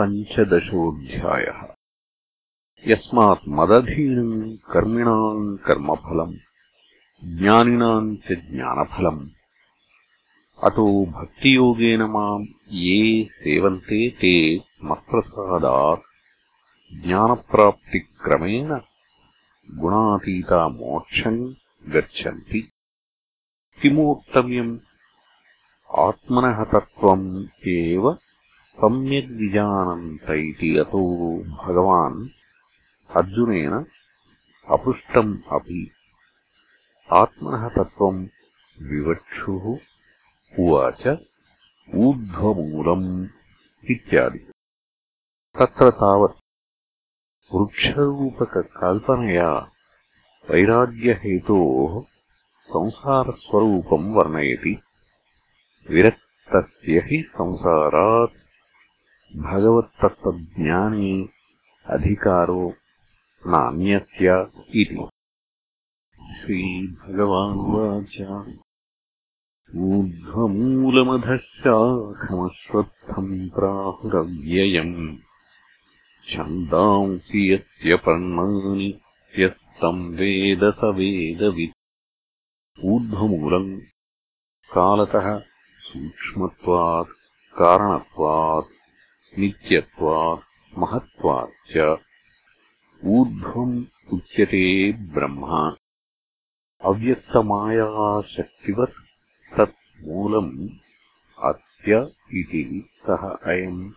पञ्चदशोऽध्यायः। यस्मात् मदधीनम् कर्मिणाम् कर्मफलम् ज्ञानिनाम् च ज्ञानफलम्। अतो भक्तियोगेन माम् ये सेवन्ते ते मत्प्रसादात्। ज्ञानप्राप्तिक्रमेण गुणातीता मोक्षम् गच्छन्ति। किमोक्तव्यम्? आत्मनः तत्त्वम् एव सम्यग्विजानन्त इति अतो भगवान् अर्जुनेन अपृष्टम् अपि आत्मनः तत्त्वम् विवक्षुः उवाच ऊर्ध्वमूलम् इत्यादि। तत्र तावत् वृक्षरूपककल्पनया वैराग्यहेतोः संसारस्वरूपम् वर्णयति। विरक्तस्य हि संसारात् भगवत्तत्त्वज्ञाने अधिकारो नान्यस्य इति। श्रीभगवानुवाच। ऊर्ध्वमूलमधशाखमश्वत्थम् प्राहुरव्ययम्। छन्दांसि यस्य पर्णानि यस्तम् वेद स वेदवित्। ऊर्ध्वमूलम् कालतः सूक्ष्मत्वात् कारणत्वात् नित्यत्वात् महत्त्वाच्च। ऊर्ध्वम् उच्यते ब्रह्म। अव्यक्तमायाशक्तिवत् तत् मूलम् अस्य इति सः अयम्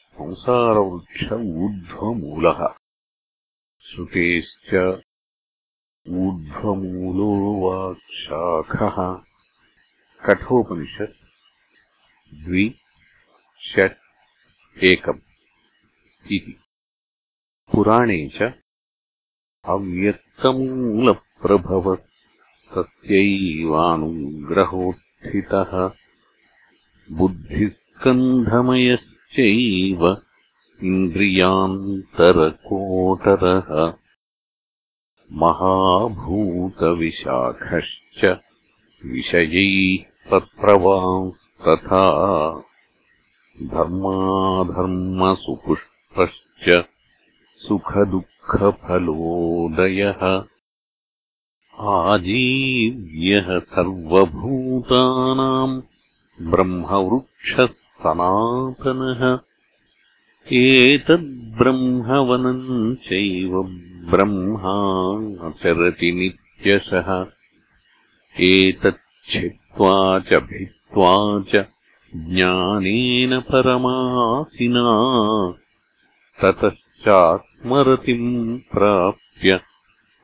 संसारवृक्ष ऊर्ध्वमूलः श्रुतेश्च ऊर्ध्वमूलो वाक्शाखः। कठोपनिषत् द्वि षट् एकम् इति। पुराणे च अव्यक्तमूलप्रभवस्तस्यैवानुग्रहोत्थितः। बुद्धिस्कन्धमयश्चैव इन्द्रियान्तरकोटरः। महाभूतविशाखश्च विषयैः तत्रवांस्तथा धर्माधर्मसुपुष्पश्च सुखदुःखफलोदयः आजीव्यः सर्वभूतानाम् ब्रह्मवृक्षः सनातनः एतद्ब्रह्मवनम् चैव ब्रह्माचरति नित्यशः एतच्छित्त्वा च भित्त्वा च ज्ञानेन परमासिना ततश्चात्मरतिम् प्राप्य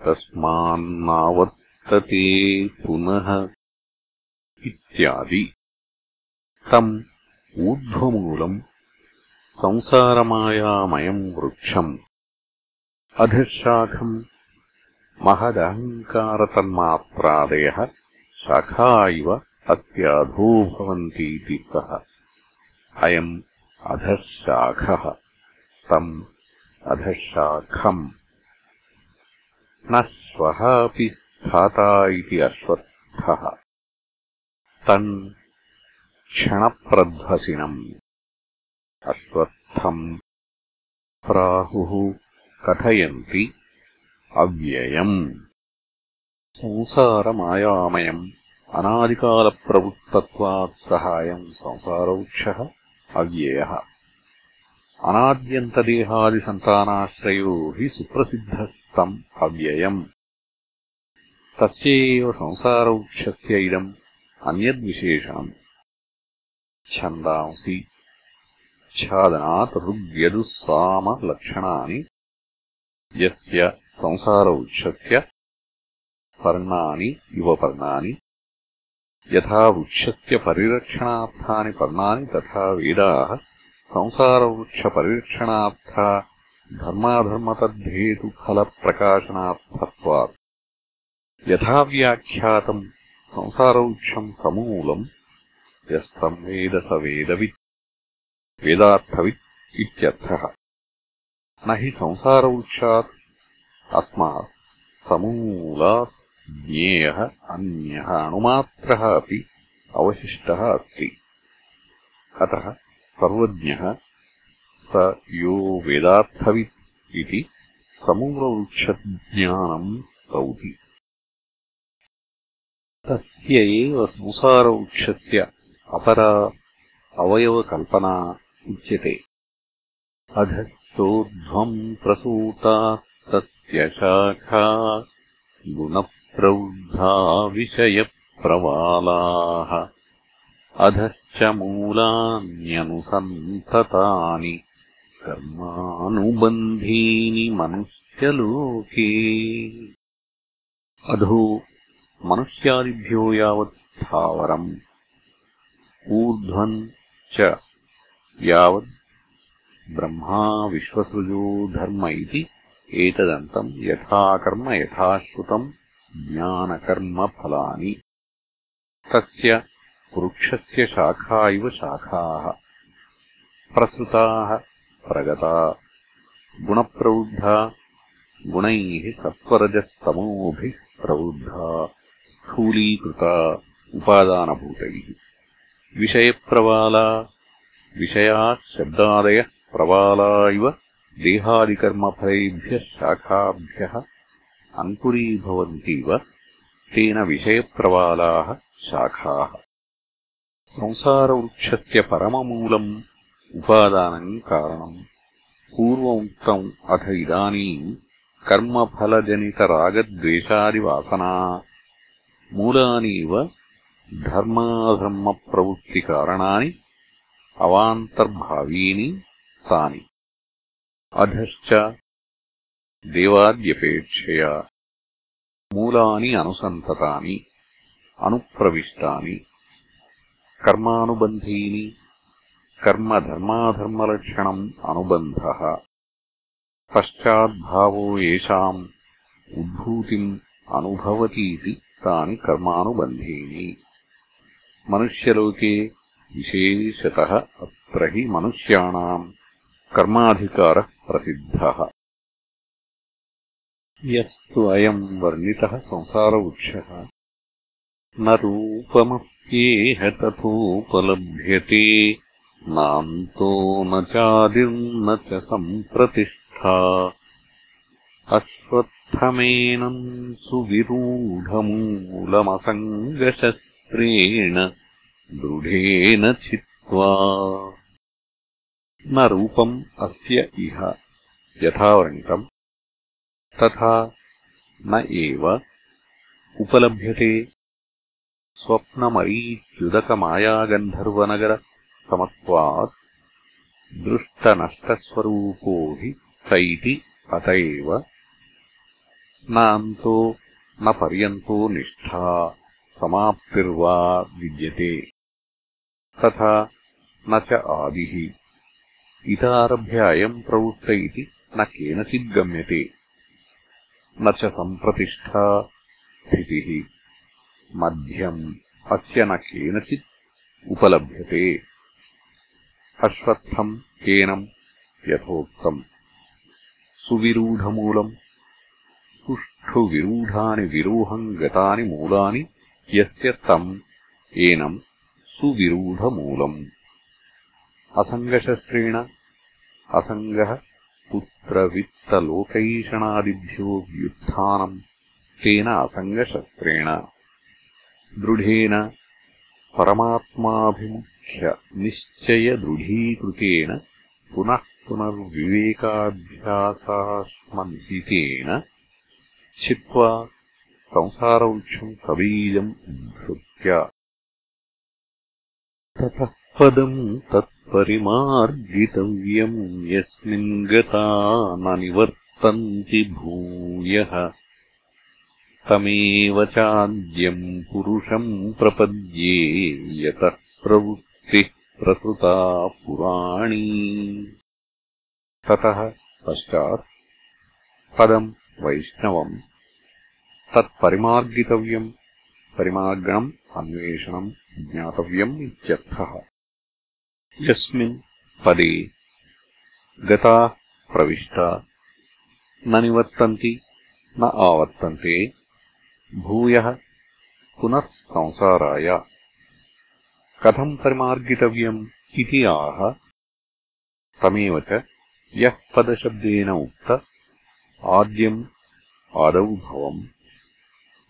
तस्मान्नावर्तते पुनः इत्यादि। तम् ऊर्ध्वमूलम् संसारमायामयम् वृक्षम्। अधःशाखम् महदहङ्कारतन्मात्रादयः शाखा इव अत्याधो भवन्तीति सः। अयम् अधःशाखः। तम् अधःशाखम्। न श्वः अपि स्थाता इति अश्वत्थः तम् क्षणप्रध्वसिनम्। अश्वत्थम् प्राहुः कथयन्ति अव्ययम्। संसारमायामयम् अनादिकालप्रवृत्तत्वात् सह अयम् संसारवृक्षः अव्ययः। अनाद्यन्तदेहादिसन्तानाश्रयो हि सुप्रसिद्धस्तम् अव्ययम्। तस्य एव संसारवृक्षस्य इदम् अन्यद्विशेषणम् छन्दांसि। छादनात् ऋग्यजुःसामलक्षणानि यस्य संसारवृक्षस्य पर्णानि इव पर्णानि यथा वृक्षस्य परिरक्षणार्थानि पर्णानि तथा वेदाः संसारवृक्षपरिरक्षणार्था धर्माधर्मतद्धेतुफलप्रकाशनार्थत्वात् यथा व्याख्यातम् संसारवृक्षम् समूलम् यस्तम् वेद स वेदवित् वेदार्थवित् इत्यर्थः. न हि संसारवृक्षात् अस्मात् समूलात् ज्ञेयः अन्यः अणुमात्रः अपि अवशिष्टः अस्ति। अतः सर्वज्ञः स यो वेदार्थवित् इति समूलवृक्षज्ञानम् स्तौति। तस्य एव संसारवृक्षस्य अपरा अवयवकल्पना उच्यते। अधश्चोध्वम् प्रसूता तस्य गुणप्रवृद्धा विषयप्रवालाः अधश्च मूलान्यनुसन्ततानि। कर्मानुबन्धीनि मनुष्यलोके। अधो मनुष्यादिभ्यो यावत् स्थावरम्। ऊर्ध्वम् च यावत् ब्रह्मा विश्वसृजो धर्म इति। एतदन्तम् यथा कर्म यथा श्रुतम् ज्ञानकर्मफलानि। तस्य वृक्षस्य शाखा इव शाखाः। प्रसृताः प्रगता। गुणप्रवृद्धा गुणैः सत्त्वरजस्तमोभिः प्रवृद्धा। स्थूलीकृता उपादानभूतैः। विषयप्रवाला विषयाः शब्दादयः प्रवाला इव देहादिकर्मफलेभ्यः शाखाभ्यः अङ्कुरीभवन्तीव तेन विषयप्रवालाः शाखाः। संसारवृक्षस्य परममूलम् उपादानम् कारणम्। पूर्वमुक्तम् अथ इदानीम् कर्मफलजनितरागद्वेषादिवासना। मूलानीव धर्माधर्मप्रवृत्तिकारणानि अवान्तर्भावीनि तानि। अधश्च देवाद्यपेक्षया मूलानि अनुसन्ततानि अनुप्रविष्टानि कर्मानुबन्धीनि कर्मधर्माधर्मलक्षणम् अनुबन्धः। पश्चाद्भावो येषाम् उद्भूतिम् अनुभवतीति तानि कर्मानुबन्धीनि। मनुष्यलोके विशेषतः अत्र हि मनुष्याणाम् कर्माधिकारः प्रसिद्धः यस्तु अयम् वर्णितः संसारवृक्षः। न रूपमस्येह तथोपलभ्यते नान्तो न चादिर्न च सम्प्रतिष्ठा। अश्वत्थमेनम् सुविरूढमूलमसङ्गशस्त्रेण दृढेन छित्त्वा। न रूपम् अस्य इह। यथा वर्णितम् तथा न एव उपलभ्यते। स्वप्नमरीच्युदकमायागन्धर्वनगरसमत्वात् दृष्टनष्टस्वरूपो हि स इति अत एव नान्तो न पर्यन्तो निष्ठा समाप्तिर्वा विद्यते। तथा न च आदिः। इतारभ्य अयम् प्रवृत्त इति न केनचिद्गम्यते न च सम्प्रतिष्ठा स्थितिः मध्यम् अस्य न केनचित् उपलभ्यते। अश्वत्थम् केनम् यथोक्तम्। सुविरूढमूलम्। सुष्ठुविरूढानि विरूहम् गतानि मूलानि यस्य तम् एनम् सुविरूढमूलम्। असङ्गशस्त्रेण असङ्गः पुत्रवित्तलोकैषणादिभ्यो व्युत्थानम् तेन असङ्गशस्त्रेण। दृढेन परमात्माभिमुख्यनिश्चयदृढीकृतेन पुनः पुनर्विवेकाभ्यासाश्मन्वितेन छित्त्वा संसारवृक्षम् सबीजम् उद्धृत्य। ततः पदम् तत् परिमार्जितव्यम् यस्मिन् गता न निवर्तन्ति भूयः। तमेव चाद्यम् पुरुषम् प्रपद्ये यतः प्रवृत्तिः प्रसृता पुराणी। ततः पश्चात् पदम् वैष्णवम्। तत्परिमार्गितव्यम् परिमार्गणम् अन्वेषणम् ज्ञातव्यम् इत्यर्थः यस्मिन् पदे गताः प्रविष्टा। न निवर्तन्ति न आवर्तन्ते। भूयः पुनः संसाराय कथम् परिमार्गितव्यम् इति आह। तमेव च यः पदशब्देन उक्त आद्यम् आदौ भवम्।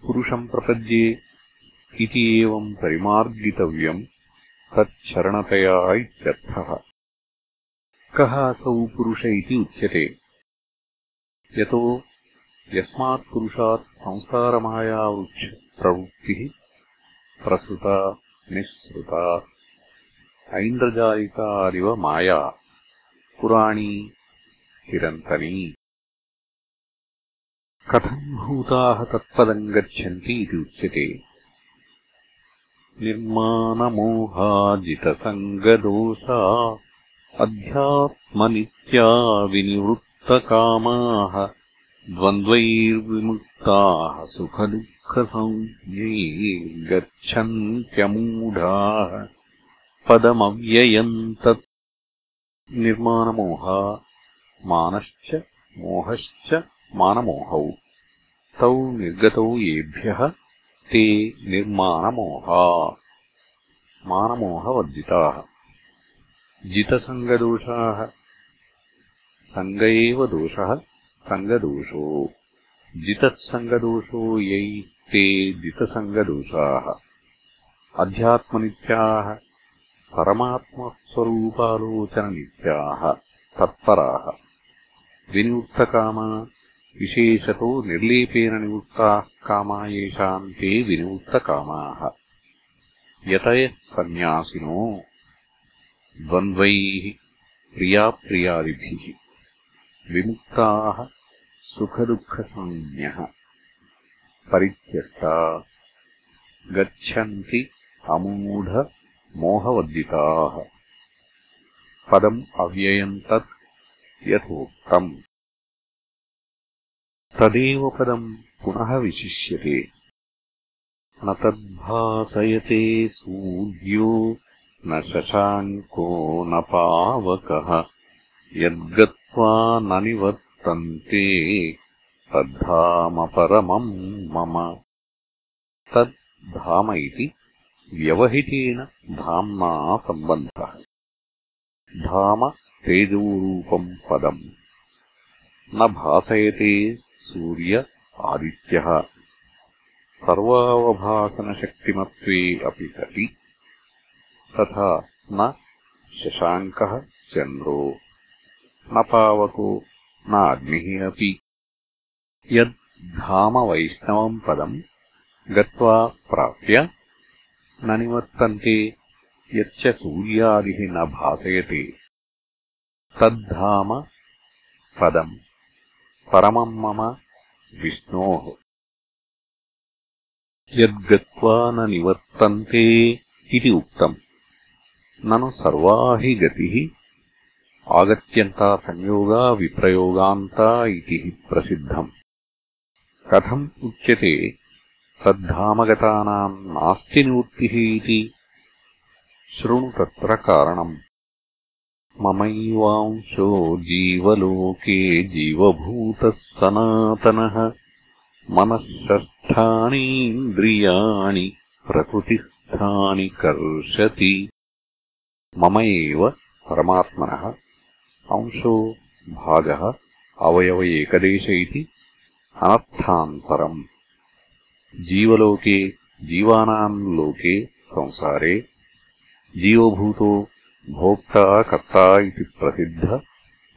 पुरुषम् प्रपद्ये इति एवम् परिमार्गितव्यम् तच्छरणतया इत्यर्थः। कः असौ पुरुष इति उच्यते। यतो यस्मात्पुरुषात् संसारमायावृक्षप्रवृत्तिः प्रसृता निःसृता। ऐन्द्रजालिकादिव माया। पुराणी चिरन्तनी कथम् भूताः तत्पदम् गच्छन्ति इति उच्यते निर्माणमोहाजितसङ्गदोषा अध्यात्मनित्या विनिवृत्तकामाः द्वन्द्वैर्विमुक्ताः सुखदुःखसंज्ञैर्गच्छन्त्यमूढाः। पदमव्ययम् तत् निर्माणमोहा मानश्च मोहश्च मानमोहौ। तौ निर्गतौ येभ्यः ते निर्माणमोहा मानमोहवर्जिताः जितसङ्गदोषाः। सङ्ग एव दोषः सङ्गदोषो। जितःसङ्गदोषो यैस्ते जितसङ्गदोषाः। अध्यात्मनित्याः। परमात्मस्वरूपालोचननित्याः। तत्पराः। विनिवृत्तकामा विशेषतो निर्लेपेन निवृत्ताः कामा येषाम् ते विनिवृत्तकामाः। यतयः सन्न्यासिनो द्वन्द्वैः प्रियाप्रियादिभिः विमुक्ताः सुखदुःखसंज्ञः। परित्यक्ता गच्छन्ति अमूढमोहवर्जिताः पदम् अव्ययम् तत् यथोक्तम् तदेव पदम् पुनः विशिष्यते। न तद्भासयते सूर्यो न शशाङ्को न पावकः। यद्गत्वा न निवर्तन्ते तद्धामपरमम् मम। तद्धाम इति व्यवहितेन धाम्ना सम्बन्धः। धाम तेजोरूपम् पदम्। न भासयते सूर्य आदित्यः सर्वावभासनशक्तिमत्वे अपि सति। तथा न शशाङ्कः चन्द्रो। न पावको न अग्निः अपि। यद् धामवैष्णवम् पदम् गत्वा प्राप्य न निवर्तन्ते यच्च सूर्यादिः न भासयते। तद्धाम पदम् परमम् मम विष्णोः। यद्गत्वा न निवर्तन्ते इति उक्तम्। ननु सर्वा हि गतिः आगत्यन्ता संयोगा विप्रयोगान्ता इति हि प्रसिद्धम्। कथम् उच्यते तद्धामगतानाम् नास्ति निवृत्तिः इति? शृणु तत्र कारणम् ममैवांशो जीवलोके जीवभूतः सनातनः मनः षष्ठानीन्द्रियाणि प्रकृतिस्थानि कर्षति। मम एव परमात्मनः। अंशो भागः अवयव एकदेश इति अनर्थान्तरम्। जीवलोके जीवानाम् लोके संसारे जीवभूतो భోక్తా కర్తా ఇది ప్రసిద్ధ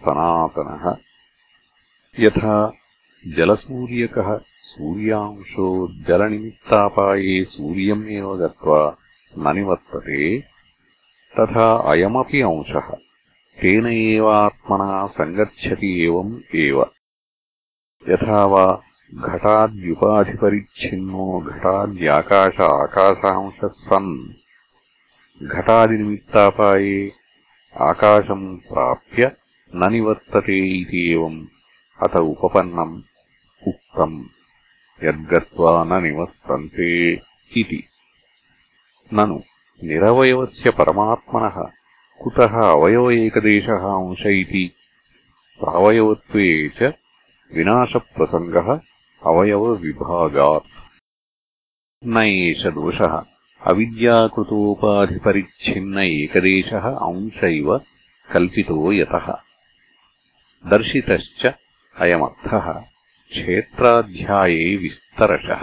సనాతనः యథా జలసూర్యకः సూర్యాంశో జలనిమిత్తాపాయే సూర్యమేవ గత్వా न నివర్తతే తథా అయమపి అంశः తేన ఏవాత్మనా సంగచ్చతి ఏవం ఏవ యథా వా ఘటాద్యుపాధిపరిచ్ఛిన్నో ఘటాద్యాకాశ ఆకాశాంశ సన్ घटादिनिमित्तापाये आकाशम् प्राप्य न निवर्तते इति एवम् अत उपपन्नम् उक्तम् यद्गत्वा न निवर्तन्ते इति। ननु निरवयवस्य परमात्मनः कुतः अवयव एकदेशः अंश इति? सावयवत्वे च विनाशप्रसङ्गः अवयवविभागात्। न एष दोषः अविद्याकृतोपाधिपरिच्छिन्न एकदेशः अंश इव कल्पितो यतः दर्शितश्च अयमर्थः क्षेत्राध्याये विस्तरशः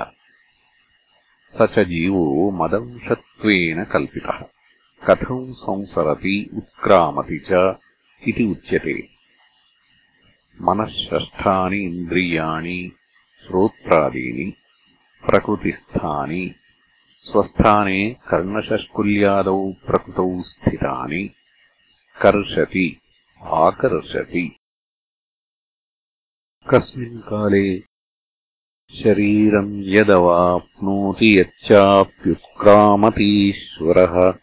स च जीवो मदंशत्वेन कल्पितः कथम् संसरति उत्क्रामति च इति उच्यते मनःषष्ठानि इन्द्रियाणि श्रोत्रादीनि प्रकृतिस्थानि स्वस्थाने कर्णशष्कुल्यादौ प्रकृतौ स्थितानि। कर्षति आकर्षति। कस्मिन् काले शरीरम् यदवाप्नोति यच्चाप्युत्क्रामतीश्वरः।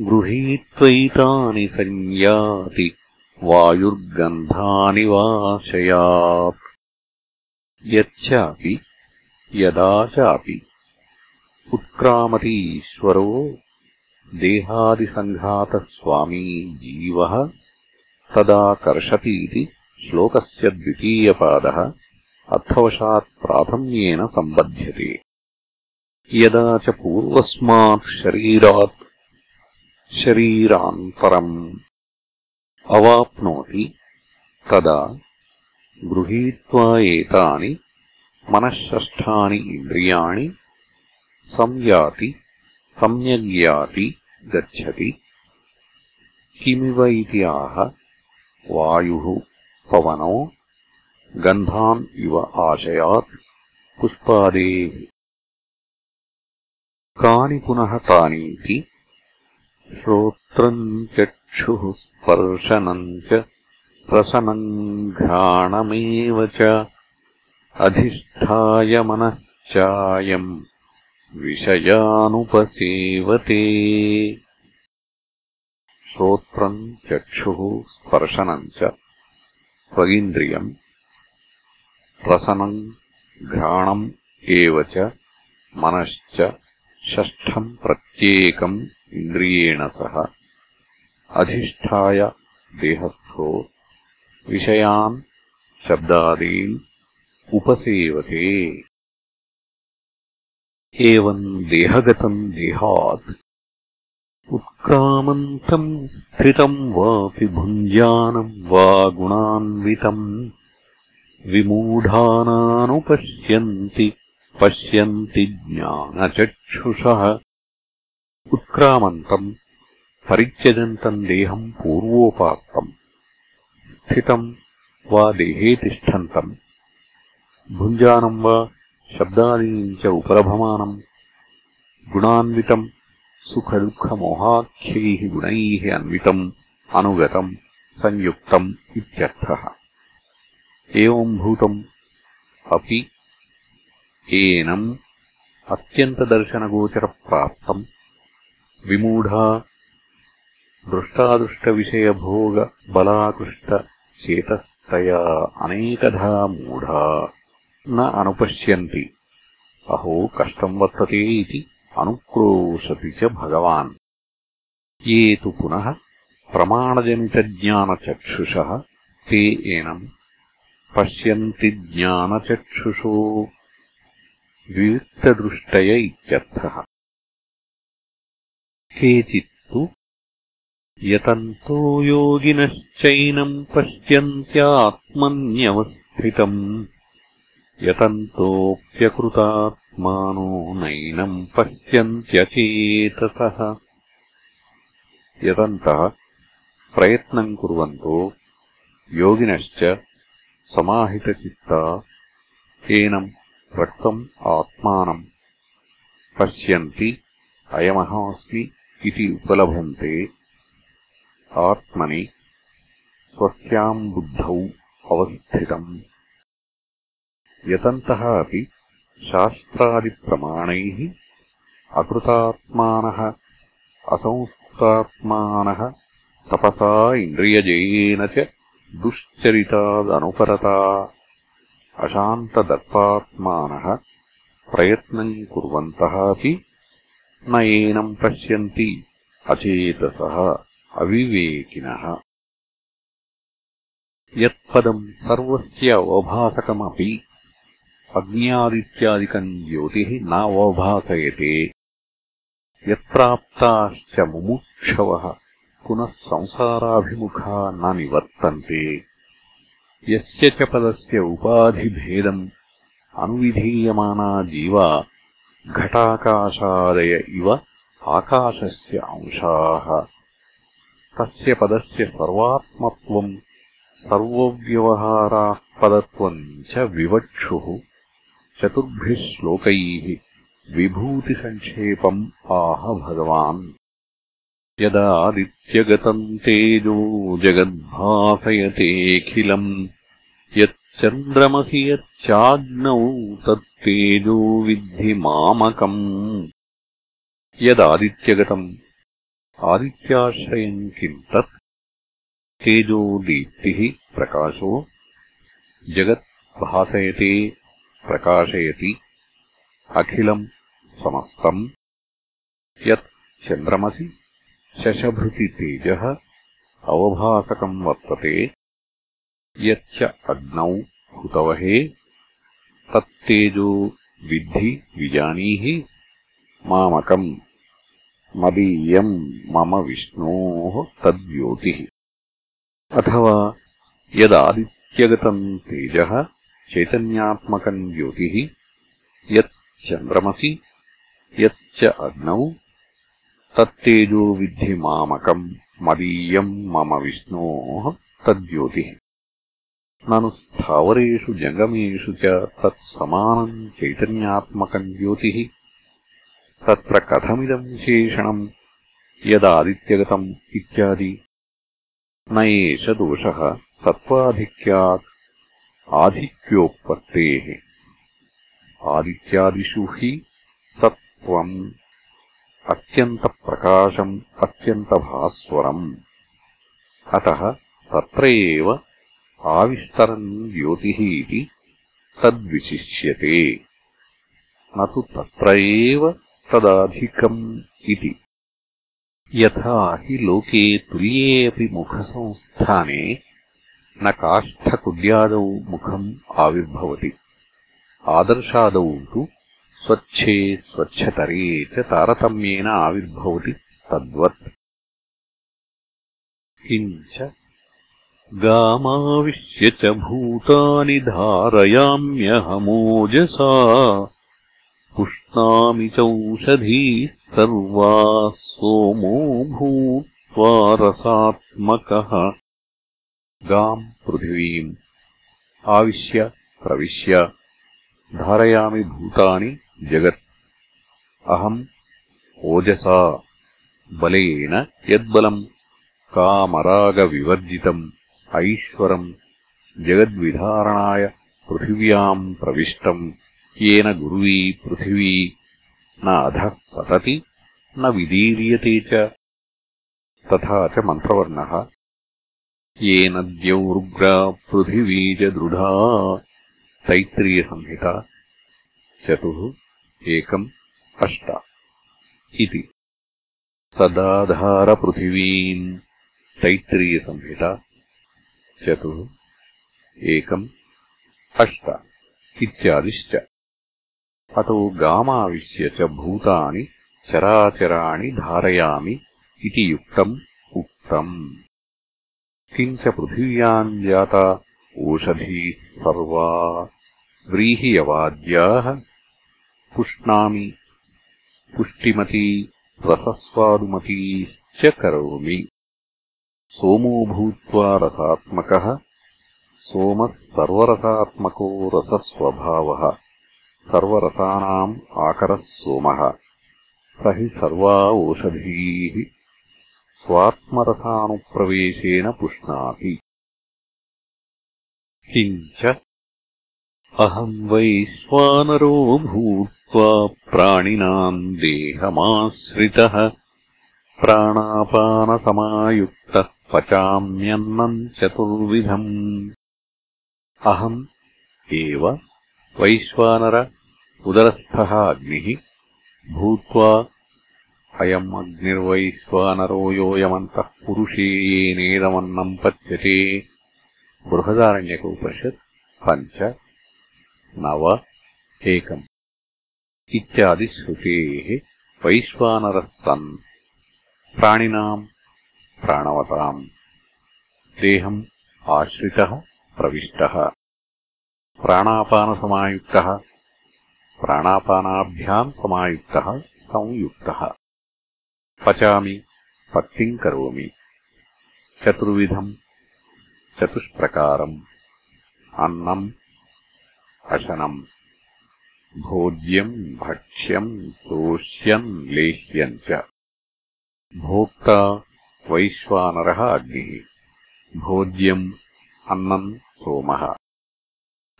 गृहीत्वैतानि संयाति वायुर्गन्धानि वाशयात्। यच्चापि यदा चापि उत्क्रामति ईश्वरो देहादिसङ्घातस्वामी जीवः तदा कर्षतीति श्लोकस्य द्वितीयपादः अर्थवशात् प्राथम्येन सम्बध्यते। यदा च पूर्वस्मात् शरीरात् शरीरान्तरम् अवाप्नोति तदा गृहीत्वा एतानि मनःषष्ठानि इन्द्रियाणि संयाति सम्यग्याति गच्छति। किमिव इति आह वायुः पवनो गन्धान् इव आशयात् पुष्पादेः। कानि पुनः तानीति? श्रोत्रम् चक्षुः स्पर्शनम् च रसनम् घ्राणमेव च अधिष्ठाय मनश्चायम् विषयानुपसेवते। श्रोत्रम् चक्षुः स्पर्शनम् च त्वगिन्द्रियम् रसनम् घ्राणम् एव च मनश्च षष्ठम् प्रत्येकम् इन्द्रियेण सह। अधिष्ठाय देहस्थो विषयान् शब्दादीन् उपसेवते एवम् देहगतम् देहात्। उत्क्रामन्तम् स्थितम् वापि भुञ्जानम् वा गुणान्वितम् विमूढानानुपश्यन्ति पश्यन्ति ज्ञानचक्षुषः। उत्क्रामन्तम् परित्यजन्तम् देहम् पूर्वोपात्तम् स्थितम् वा देहे तिष्ठन्तम् भुञ्जानम् वा शब्दादीनि च उपलभमानम् गुणान्वितम् सुखदुःखमोहाख्यैः गुणैः अन्वितम् अनुगतम् संयुक्तम् इत्यर्थः। एवम्भूतम् अपि एनम् अत्यन्तदर्शनगोचरप्राप्तम्। विमूढा दृष्टादृष्टविषयभोगबलाकृष्टचेतस्तया अनेकधा मूढा न अनुपश्यन्ति। अहो कष्टम् वर्तते इति अनुक्रोशति च भगवान्। ये तु पुनः प्रमाणजनितज्ञानचक्षुषः ते एनम् पश्यन्ति ज्ञानचक्षुषो विविक्तदृष्टय इत्यर्थः। केचित्तु यतन्तो योगिनश्चैनम् पश्यन्त्यात्मन्यवस्थितम् यतन्तोऽप्यकृतात्मानो नैनम् पश्यन्त्यचेतसः। यतन्तः प्रयत्नम् कुर्वन्तो योगिनश्च समाहितचित्ता एनम् रक्तम् आत्मानम् पश्यन्ति अयमहमस्मि इति उपलभन्ते। आत्मनि स्वस्याम् बुद्धौ अवस्थितम् यतन्तः अपि शास्त्रादिप्रमाणैः अकृतात्मानः असंस्कृतात्मानः तपसा इन्द्रियजयेन च दुश्चरितादनुपरता। अशान्तदत्तात्मानः प्रयत्नम् कुर्वन्तः अपि न एनम् पश्यन्ति अचेतसः अविवेकिनः। यत्पदम् सर्वस्य अवभासकमपि अग्न्यादित्यादिकम् ज्योतिः नावभासयते। यत्प्राप्ताश्च मुमुक्षवः, पुनः संसाराभिमुखा न निवर्तन्ते। यस्य च पदस्य उपाधिभेदम्, अनुविधीयमाना जीवा, घटाकाशादय इव आकाशस्य अंशाः। तस्य पदस्य सर्वात्मत्वम् सर्वव्यवहारात्पदत्वम् च विवक्षुः। चतुर्भिः श्लोकैः विभूतिसङ्क्षेपम् आह भगवान्। यदादित्यगतम् तेजो जगद्भासयतेऽखिलम् यच्चन्द्रमसि यच्चाग्नौ तत्तेजो विद्धि मामकम्। यदादित्यगतम् आदित्याश्रयम् किम् तत्? तेजो दीप्तिः प्रकाशो जगत् भासयते प्रकाशयति अखिलम् समस्तम्। यत् चन्द्रमसि शशभृतितेजः अवभासकम् वर्तते। यच्च अग्नौ हुतवहे। तत्तेजो विद्धि विजानीहि। मामकम् मदीयम् मम विष्णोः तद्योतिः। अथवा यदादित्यगतम् तेजः चैतन्यात्मकम् ज्योतिः यत् चन्द्रमसि यच्च अग्नौ तत्तेजो विद्धि मामकम् मदीयम् मम विष्णोः तद्योतिः ननु स्थावरेषु जङ्गमेषु च तत्समानम् चैतन्यात्मकम् ज्योतिः। तत्र कथमिदम् विशेषणम् यदादित्यगतम् इत्यादि। न एष दोषः तत्त्वाधिक्यात् आधिक्योत्पत्तेः आदित्यादिषु हि सत्त्वम् अत्यन्तप्रकाशम् अत्यन्तभास्वरम्। अतः तत्र एव आविष्टरम् ज्योतिः इति तद्विशिष्यते। न तु तत्र एव तदाधिकम् इति। यथा हि लोके तुल्ये अपि मुखसंस्थाने न काष्ठकुड्यादौ मुखम् आविर्भवति। आदर्शादौ तु स्वच्छे स्वच्छतरे च तारतम्येन आविर्भवति तद्वत्। किञ्च गामाविश्य च भूतानि धारयाम्यहमोजसा पुष्णामि चौषधीः सर्वाः सोमो भूत्वा रसात्मकः गाम् पृथिवीम्। आविश्य प्रविश्य धारयामि भूतानि जगत्। अहम् ओजसा बलेन यद्बलम् कामरागविवर्जितम् ऐश्वरम् जगद्विधारणाय पृथिव्याम् प्रविष्टम्। येन गुर्वी पृथिवी न अधः पतति न विदीर्यते च। तथा च मन्त्रवर्णः येन द्यौरुग्रा पृथिवी च दृढा तैत्रीयसंहिता चतुः एकम् अष्ट। इति। सदाधारपृथिवीम् तैत्रीयसंहिता चतुः एकम् अष्ट। इत्यादिश्च। अतो गामाविश्य च भूतानि चराचराणि धारयामि इति युक्तम् उक्तम् किञ्च पृथिव्याम् जाता ओषधीः सर्वा व्रीहियवाद्याः पुष्णामि। पुष्टिमती रसस्वादुमतीश्च करोमि। सोमो भूत्वा रसात्मकः सोमः सर्वरसात्मको रसस्वभावः। सर्वरसानाम् आकरः सोमः। स हि सर्वा ओषधीः स्वात्मरसानुप्रवेशेन पुष्णाति। किञ्च अहम् वैश्वानरो भूत्वा प्राणिनाम् देहमाश्रितः प्राणापानसमायुक्तः पचाम्यन्नम् चतुर्विधम्। अहम् एव वैश्वानर उदरस्थः अग्निः भूत्वा अयम् अग्निर्वैश्वानरो योऽयमन्तः पुरुषे येनेदमन्नम् पच्यते। बृहदारण्यकोपनिषत् पञ्च नव एकम्। इत्यादिश्रुतेः वैश्वानरः सन् प्राणिनाम् प्राणवताम्। देहम् आश्रितः प्रविष्टः। प्राणापानसमायुक्तः। प्राणापानाभ्याम् समायुक्तः संयुक्तः पचामि पत्तिम् करोमि। चतुर्विधम् चतुष्प्रकारम् अन्नम् अशनम्। भोज्यम् भक्ष्यम् तोष्यम् लेह्यम् च। भोक्ता वैश्वानरः अग्निः। भोज्यम् अन्नम् सोमः।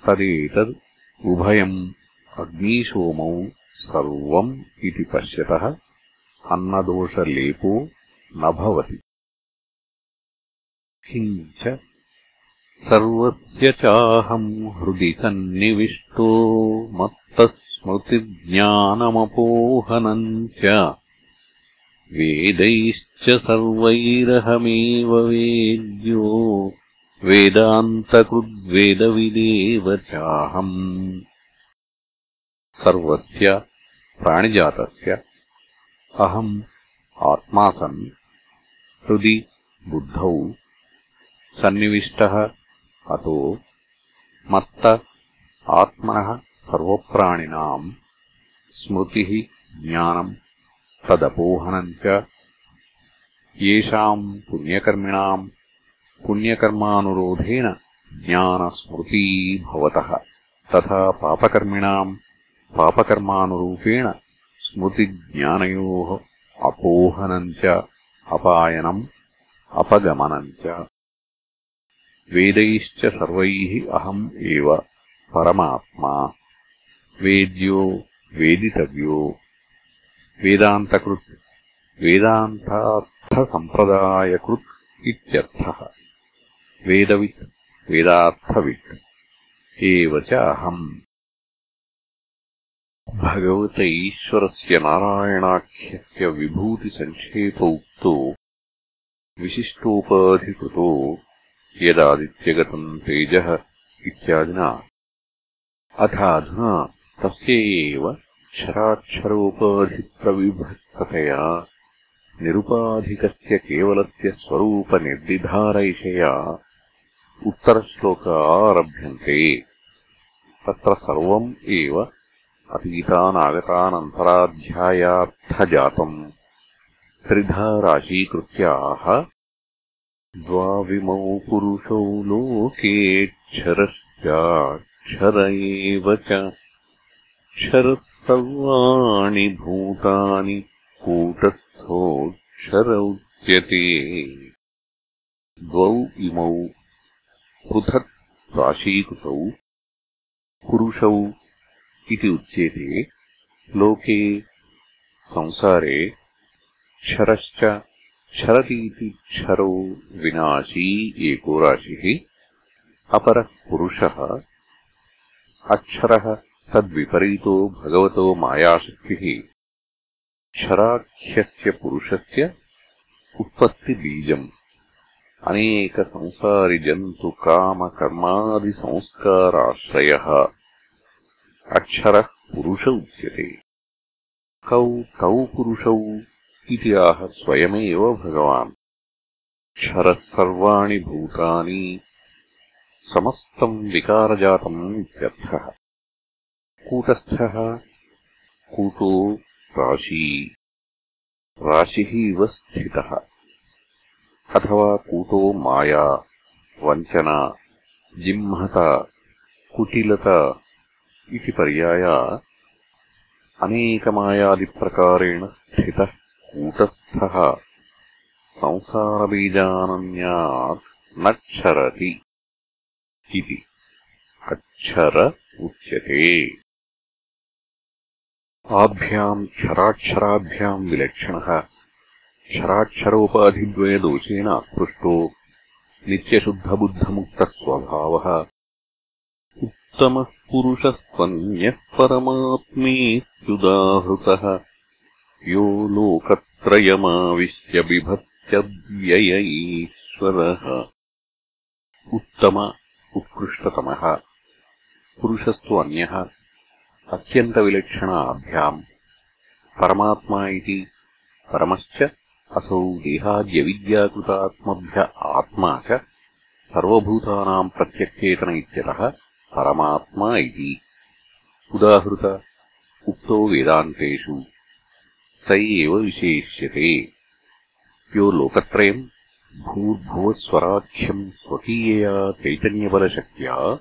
तदेतद् उभयम् अग्निसोमौ सर्वम् इति पश्यतः अन्नदोषलेपो न भवति किञ्च सर्वस्य चाहम् हृदि सन्निविष्टो मत्तस्मृतिज्ञानमपोहनम् च वेदैश्च सर्वैरहमेव वेद्यो वेदान्तकृद्वेदविदेव चाहम् सर्वस्य प्राणिजातस्य अहम् आत्मा सन् हृदि बुद्धौ सन्निविष्टः अतो मत्त आत्मनः सर्वप्राणिनाम् स्मृतिः ज्ञानम् तदपोहनम् च येषाम् पुण्यकर्मिणाम् पुण्यकर्मानुरोधेन ज्ञानस्मृती भवतः तथा पापकर्मिणाम् पापकर्मानुरूपेण स्मृतिज्ञानयोः अपोहनम् च अपायनम् अपगमनम् च वेदैश्च सर्वैः अहम् एव परमात्मा। वेद्यो वेदितव्यो। वेदान्तकृत् वेदान्तार्थसम्प्रदायकृत् इत्यर्थः। वेदवित् वेदार्थवित्। एव च अहम् भगवत ईश्वरस्य नारायणाख्यस्य विभूतिसङ्क्षेप उक्तो विशिष्टोपाधिकृतो यदादित्यगतम् तेजः इत्यादिना। अथ अधुना तस्य एव क्षराक्षरोपाधिप्रविभक्ततया निरुपाधिकस्य केवलस्य स्वरूपनिर्दिधारयिषया उत्तरश्लोक आरभ्यन्ते। तत्र सर्वम् एव अतीतानागतानन्तराध्यायार्थजातम्। त्रिधा राशीकृत्याः द्वाविमौ पुरुषौ लोकेऽक्षरश्चाक्षर एव च। क्षरः सर्वाणि भूतानि कूटस्थोऽक्षर उच्यते द्वौ इमौ पृथक् राशीकृतौ पुरुषौ इति उच्यते लोके संसारे क्षरश्च क्षरतीति क्षरो विनाशी एको राशिः अपरः पुरुषः अक्षरः तद्विपरीतो भगवतो मायाशक्तिः। क्षराख्यस्य पुरुषस्य उत्पत्तिबीजम्। अनेकसंसारिजन्तुकामकर्मादिसंस्काराश्रयः अक्षरः पुरुष उच्यते। कौ तौ पुरुषौ इति आह स्वयमेव भगवान्। क्षरः सर्वाणि भूतानि समस्तम् विकारजातम् इत्यर्थः कूटस्थः, कूटो राशी। राशिः इव स्थितः। अथवा कूटो माया, वञ्चना जिह्मता कुटिलता इति पर्याया अनेकमायादिप्रकारेण स्थितः कूटस्थः। संसारबीजानन्यात् न क्षरति इति। अक्षर उच्यते। आभ्याम् क्षराक्षराभ्याम् विलक्षणः। क्षराक्षरोपाधिद्वयदोषेण अपृष्टो नित्यशुद्धबुद्धमुक्तस्वभावः। उत्तमः पुरुषस्त्वन्यः परमात्मेत्युदाहृतः यो लोकत्रयमाविश्य बिभत्यव्यय ईश्वरः उत्तम उत्कृष्टतमः। पुरुषस्तु अन्यः अत्यन्तविलक्षणाभ्याम् परमात्मा इति परमश्च असौ देहाद्यविद्याकृतात्मभ्य आत्मा च सर्वभूतानाम् प्रत्यक्चेतन इत्यतः परमात्मा इति। उदाहृत, उक्तो वेदान्तेषु स एव विशेष्यते। यो लोकत्रयम् भूर्भुवस्वराख्यम् स्वकीयया चैतन्यबलशक्त्या।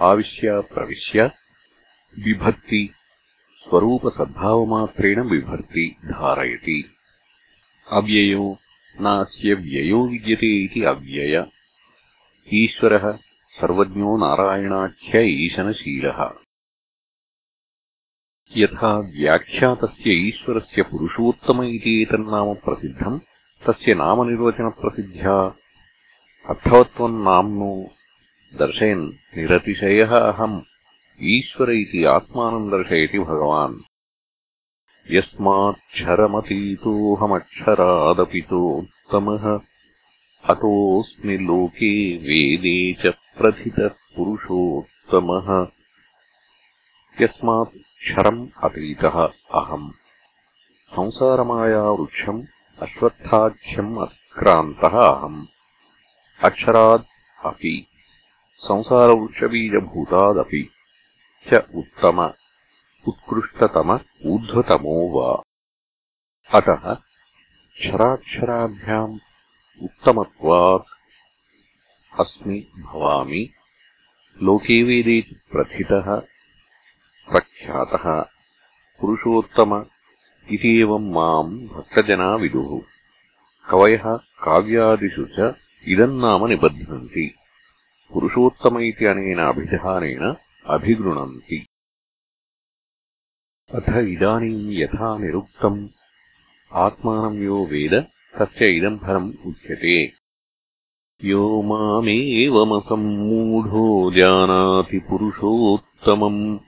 आविश्य, प्रविश्य बिभर्ति स्वरूपसद्भावमात्रेण बिभर्ति धारयति। अव्ययो नास्य व्ययो विद्यते इति अव्यय। ईश्वरः सर्वज्ञो नारायणाख्य ईशनशीलः। यथा व्याख्यातस्य ईश्वरस्य पुरुषोत्तम इति एतन्नाम प्रसिद्धम्, तस्य नामनिर्वचनप्रसिद्ध्या अर्थवत्त्वम् नाम्नो दर्शयन् निरतिशयः अहम्, ईश्वर इति आत्मानम् दर्शयति भगवान्। यस्माक्षरमतीतोऽहमक्षरादपितोत्तमः अतोऽस्मि लोके वेदे च प्रथितः पुरुषोत्तमः यस्मात् क्षरम् अतीतः अहम्। संसारमायावृक्षम् अश्वत्थाख्यम् अतिक्रान्तः अहम्। अक्षराद् अपि। संसारवृक्षबीजभूतादपि। च उत्तम। उत्कृष्टतम ऊर्ध्वतमो वा। अतः क्षराक्षराभ्याम् उत्तमत्वात् अस्मि भवामि। लोके वेदे प्रथितः प्रख्यातः पुरुषोत्तम इति एवम् माम् भक्तजना विदुः कवयः काव्यादिषु च इदम् नाम निबध्नन्ति। पुरुषोत्तम इति अनेन अभिधानेन अभिगृणन्ति अथ इदानीम् यथा निरुक्तम्। आत्मानम् यो वेद तस्य इदम् फलम् उच्यते यो मामेवमसम्मूढो जानाति पुरुषोत्तमम्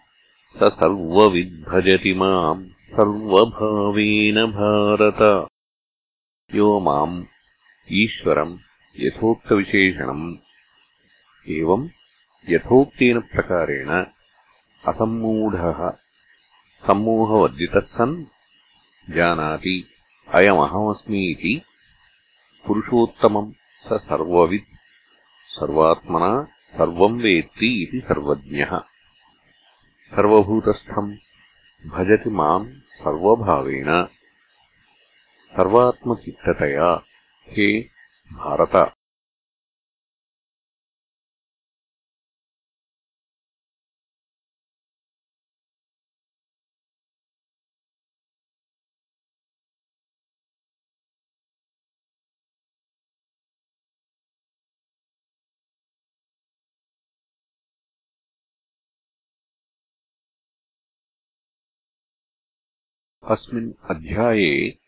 स सर्वविद्भजति माम् सर्वभावेन भारत। यो माम् ईश्वरम् यथोक्तविशेषणम्। एवम् यथोक्तेन प्रकारेण असम्मूढः। सम्मोहवर्जितः सन् जानाति अयमहमस्मि इति पुरुषोत्तमम् स सर्ववित् सर्वात्मना सर्वम् वेत्ति इति सर्वज्ञः। सर्वभूतस्थम् भजति माम् सर्वभावेन। सर्वात्मचित्ततया हे भारत अस्मिन् अध्याये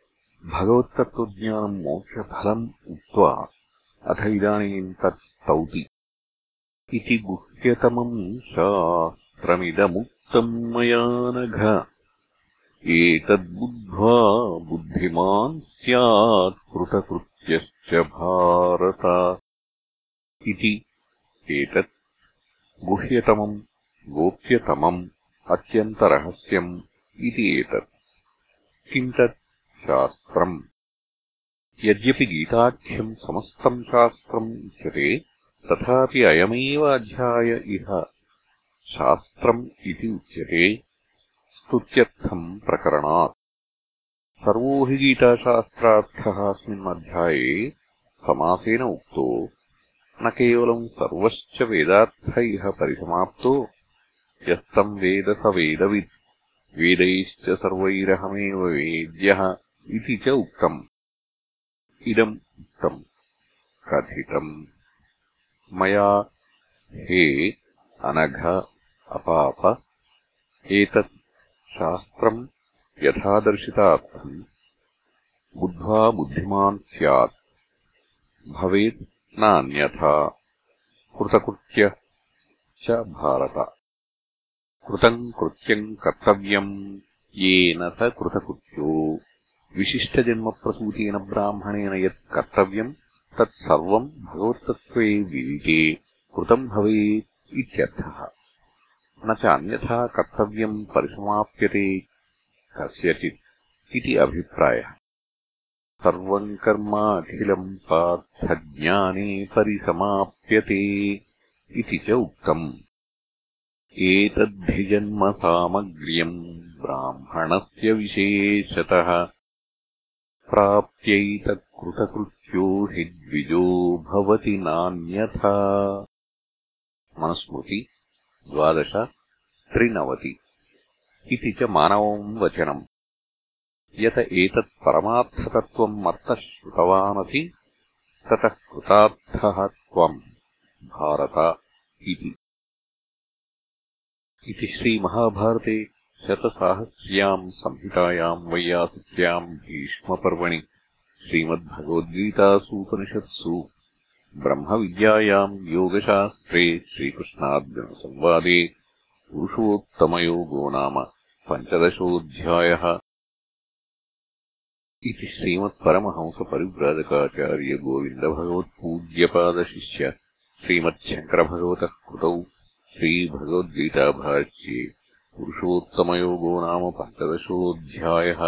भगवत्तत्त्वज्ञानम् मोक्षफलम् उक्त्वा अथ इदानीम् तत् स्तौति इति गुह्यतमम् शास्त्रमिदमुक्तम् मया नघ। एतद्बुद्ध्वा बुद्धिमान् स्यात् कृतकृत्यश्च भारत। इति एतत् गुह्यतमम् गोप्यतमम् अत्यन्तरहस्यम् इति एतत् किम् तत् शास्त्रम्। यद्यपि गीताख्यम् समस्तम् शास्त्रम् उच्यते तथापि अयमेव अध्याय इह शास्त्रम् इति उच्यते। स्तुत्यर्थम् प्रकरणात्। सर्वो हि गीताशास्त्रार्थः अस्मिन् अध्याये समासेन उक्तो न केवलम् सर्वश्च वेदार्थ इह परिसमाप्तो यस्तम् वेद स वेदवित् वेदैश्च सर्वैरहमेव वेद्यः इति च उक्तम्। इदम् उक्तम्। कथितम्। मया हे अनघ अपाप एतत् शास्त्रम् यथादर्शितार्थम्। बुद्ध्वा बुद्धिमान् स्यात्। भवेत् न अन्यथा कृतकृत्य च भारत कृतम् कृत्यम् कर्तव्यम् येन स कृतकृत्यो। विशिष्टजन्मप्रसूतेन ब्राह्मणेन यत् कर्तव्यम् तत् सर्वम् भगवत्तत्त्वे विदिते कृतम् भवेत् इत्यर्थः। न च अन्यथा कर्तव्यम् परिसमाप्यते कस्यचित् इति अभिप्रायः। सर्वम् कर्माखिलम् पार्थज्ञाने परिसमाप्यते इति च उक्तम् एतद्धिजन्मसामग्र्यम् ब्राह्मणस्य विशेषतः प्राप्यैतत्कृतकृत्यो हि द्विजो भवति नान्यथा। मनुस्मृति द्वादश त्रिनवति इति च मानवम् वचनम्। यत एतत् परमार्थतत्त्वम् मत्तः श्रुतवानसि ततः कृतार्थः त्वम् भारत इति इति श्रीमहाभारते शतसाहस्र्याम् संहितायाम् वैयासिक्याम् भीष्मपर्वणि श्रीमद्भगवद्गीतासूपनिषत्सु ब्रह्मविद्यायाम् योगशास्त्रे श्रीकृष्णार्जुनसंवादे पुरुषोत्तमयोगो नाम पञ्चदशोऽध्यायः इति श्रीमत्परमहंसपरिव्राजकाचार्यगोविन्दभगवत्पूज्यपादशिष्य श्रीमच्छङ्करभगवतः कृतौ श्रीभगवद्गीताभाष्ये पुरुषोत्तमयोगो नाम पञ्चदशोऽध्यायः